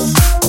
Bye.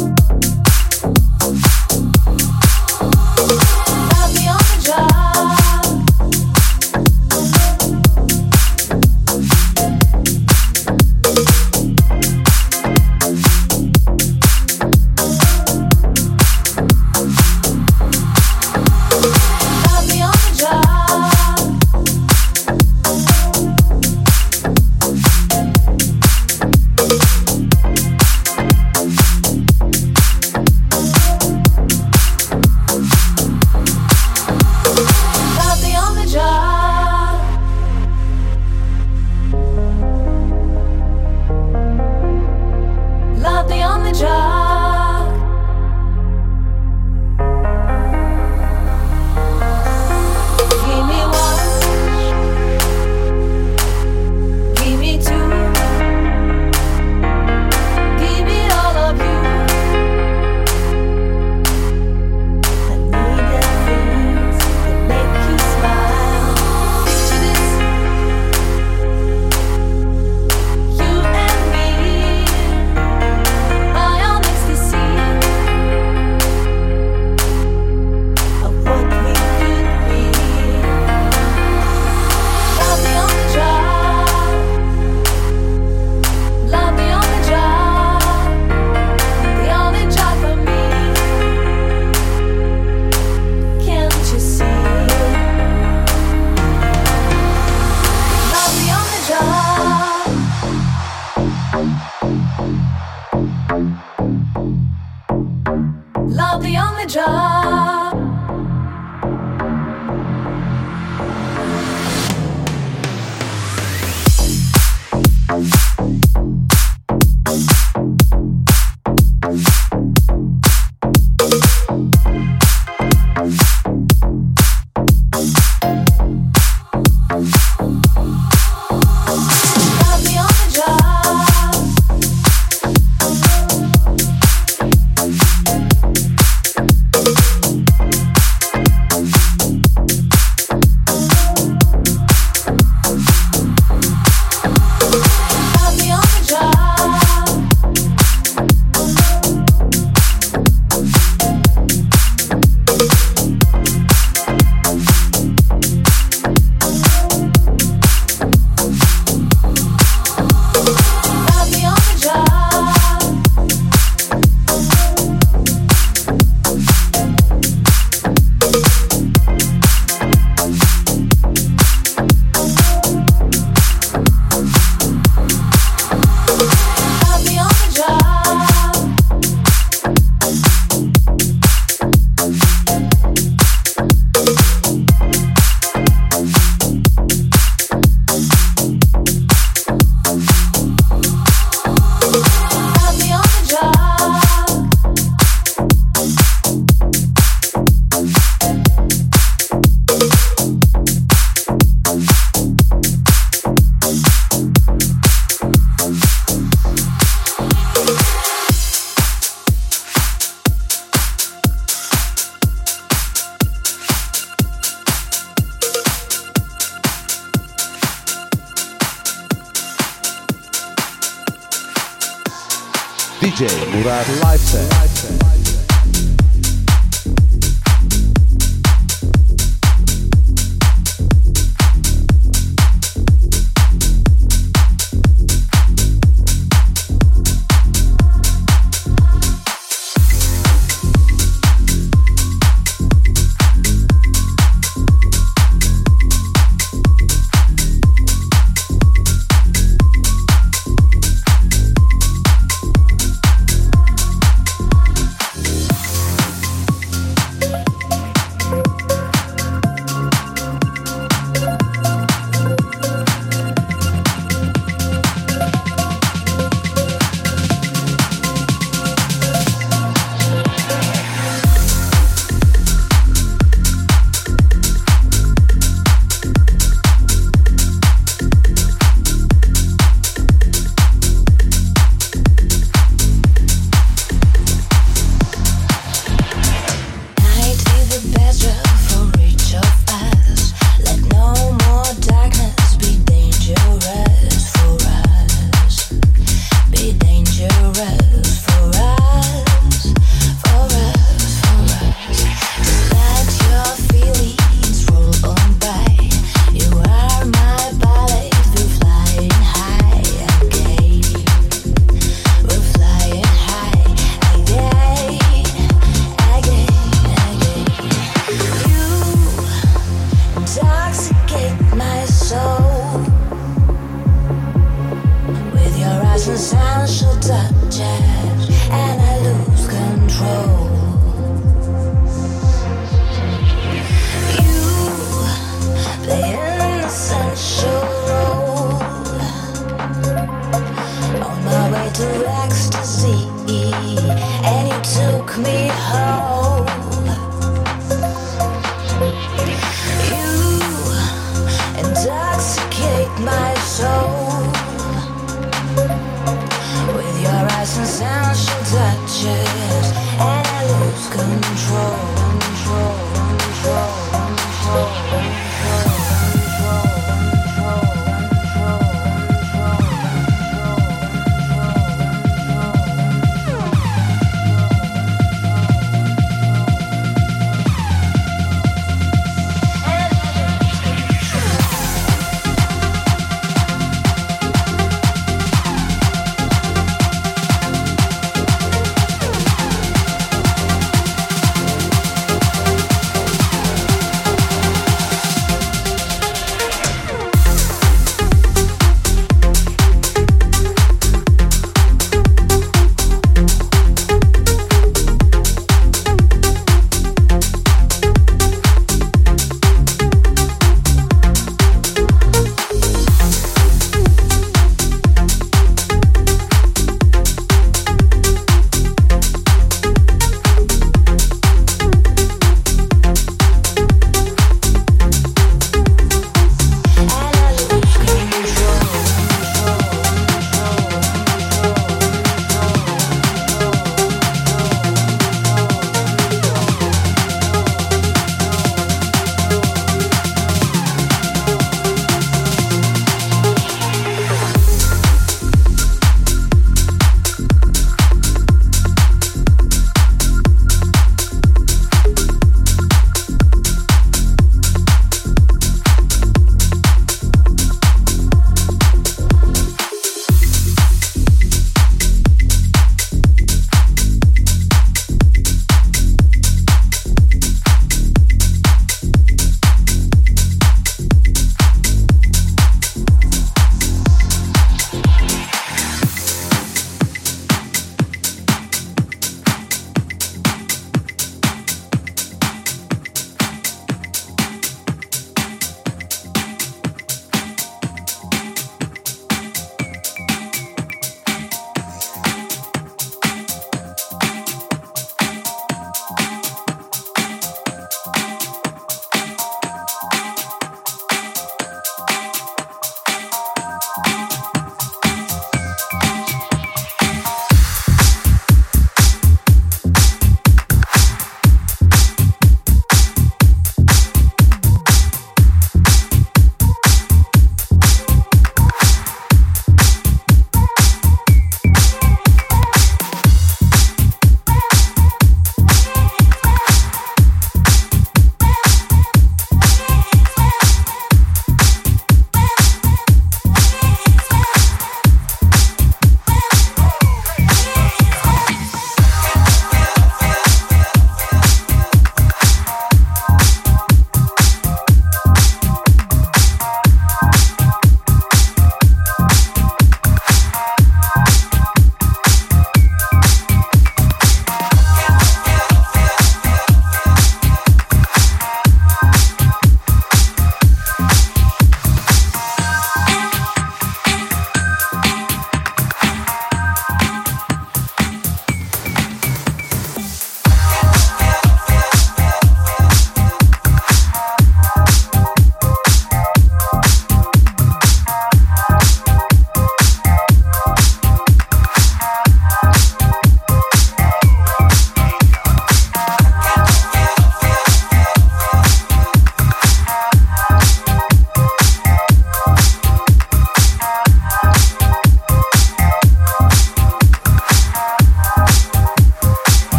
clear.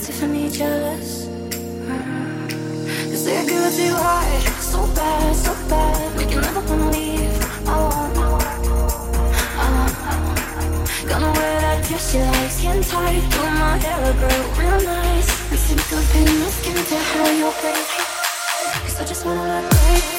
Make that Tiffany jealous. Cause they're to hard, so bad, so bad. We can never wanna leave. I won't, I won't, Gonna wear that dress you like, skin tight. Do my hair look real, nice. And sync up in my skin to how you're crazy. Cause I just wanna look great.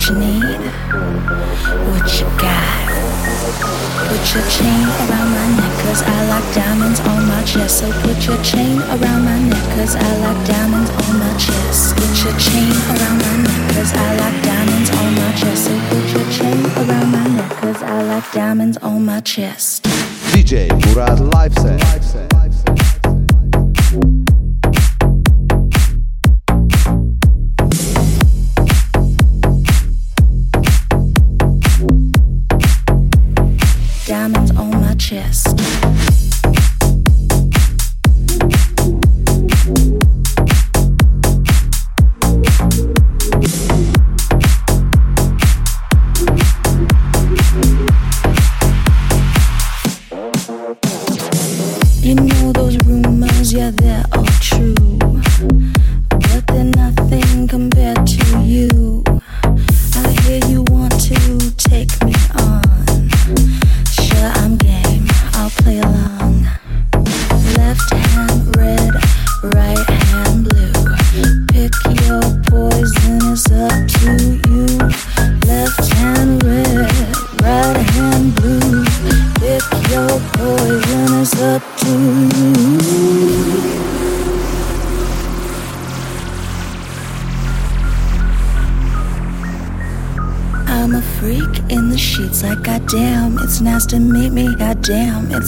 what you need, what you got. Put your chain around my neck, cause I like diamonds on my chest. So put your chain around my neck, cause I like diamonds on my chest. Put your chain around my neck, cause I like diamonds on my chest. So put your chain around my neck, cause I like diamonds on my chest. DJ Murad set.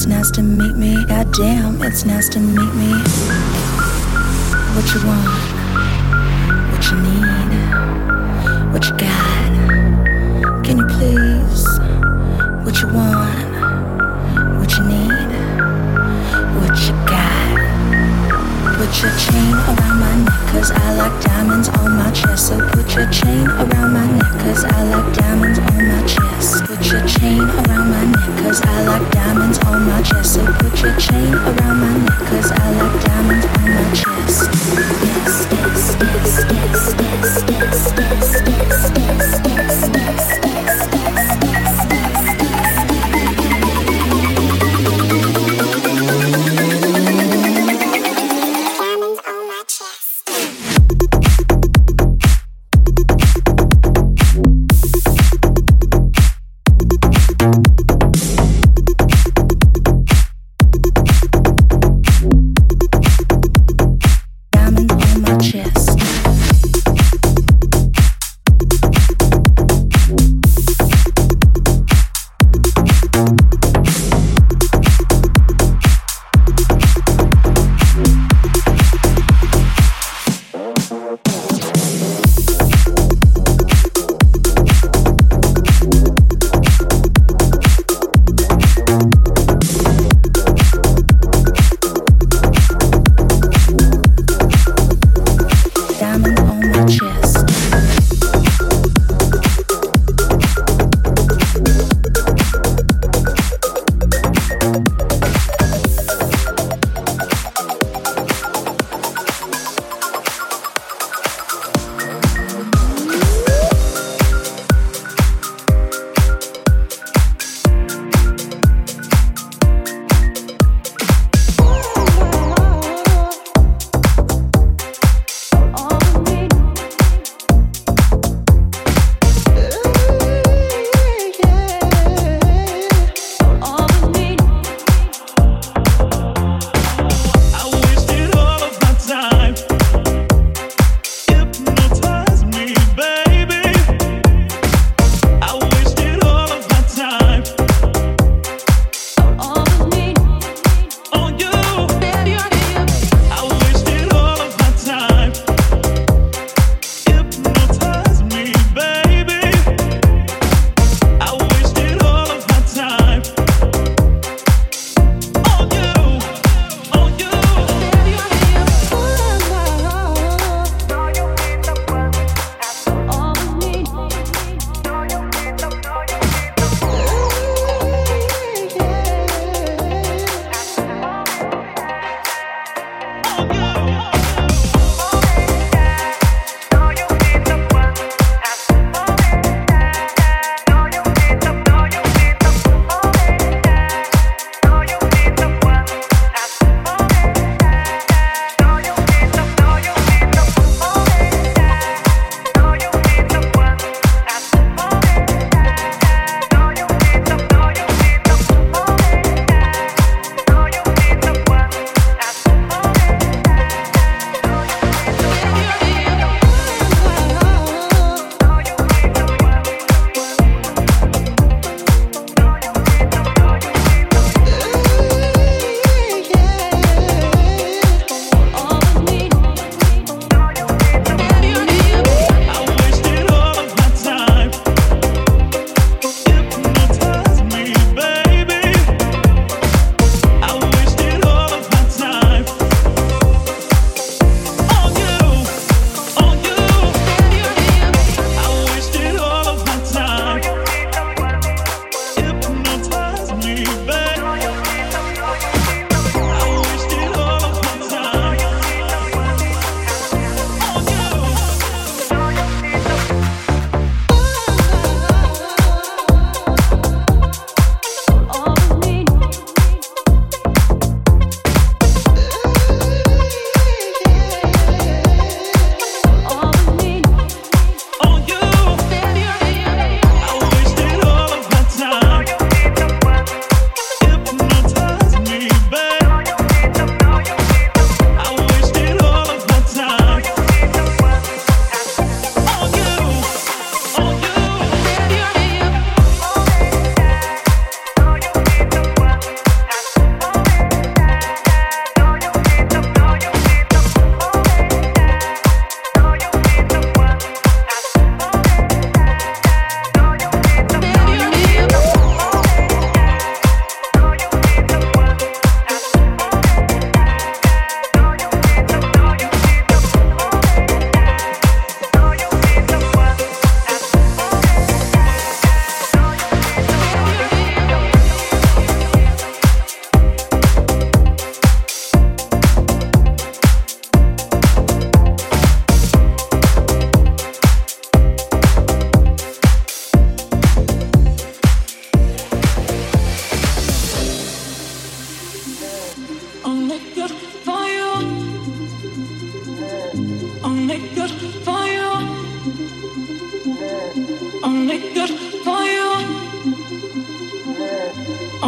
It's nice to meet me. Goddamn, it's nice to meet me. Put your chain around my neck, cause I like diamonds on my chest. So put your chain around my neck, cause I like diamonds on my chest. Put your chain around my neck, cause I like diamonds on my chest. So put your chain around my neck, cause I like diamonds on my chest. Yes, yes, yes, yes, yes, yes, yes, yes, yes, yes,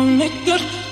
only good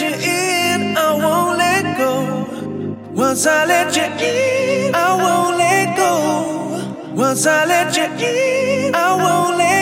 let you in, I won't let go. Once I let you in, I won't let go. Once I let you in, I won't let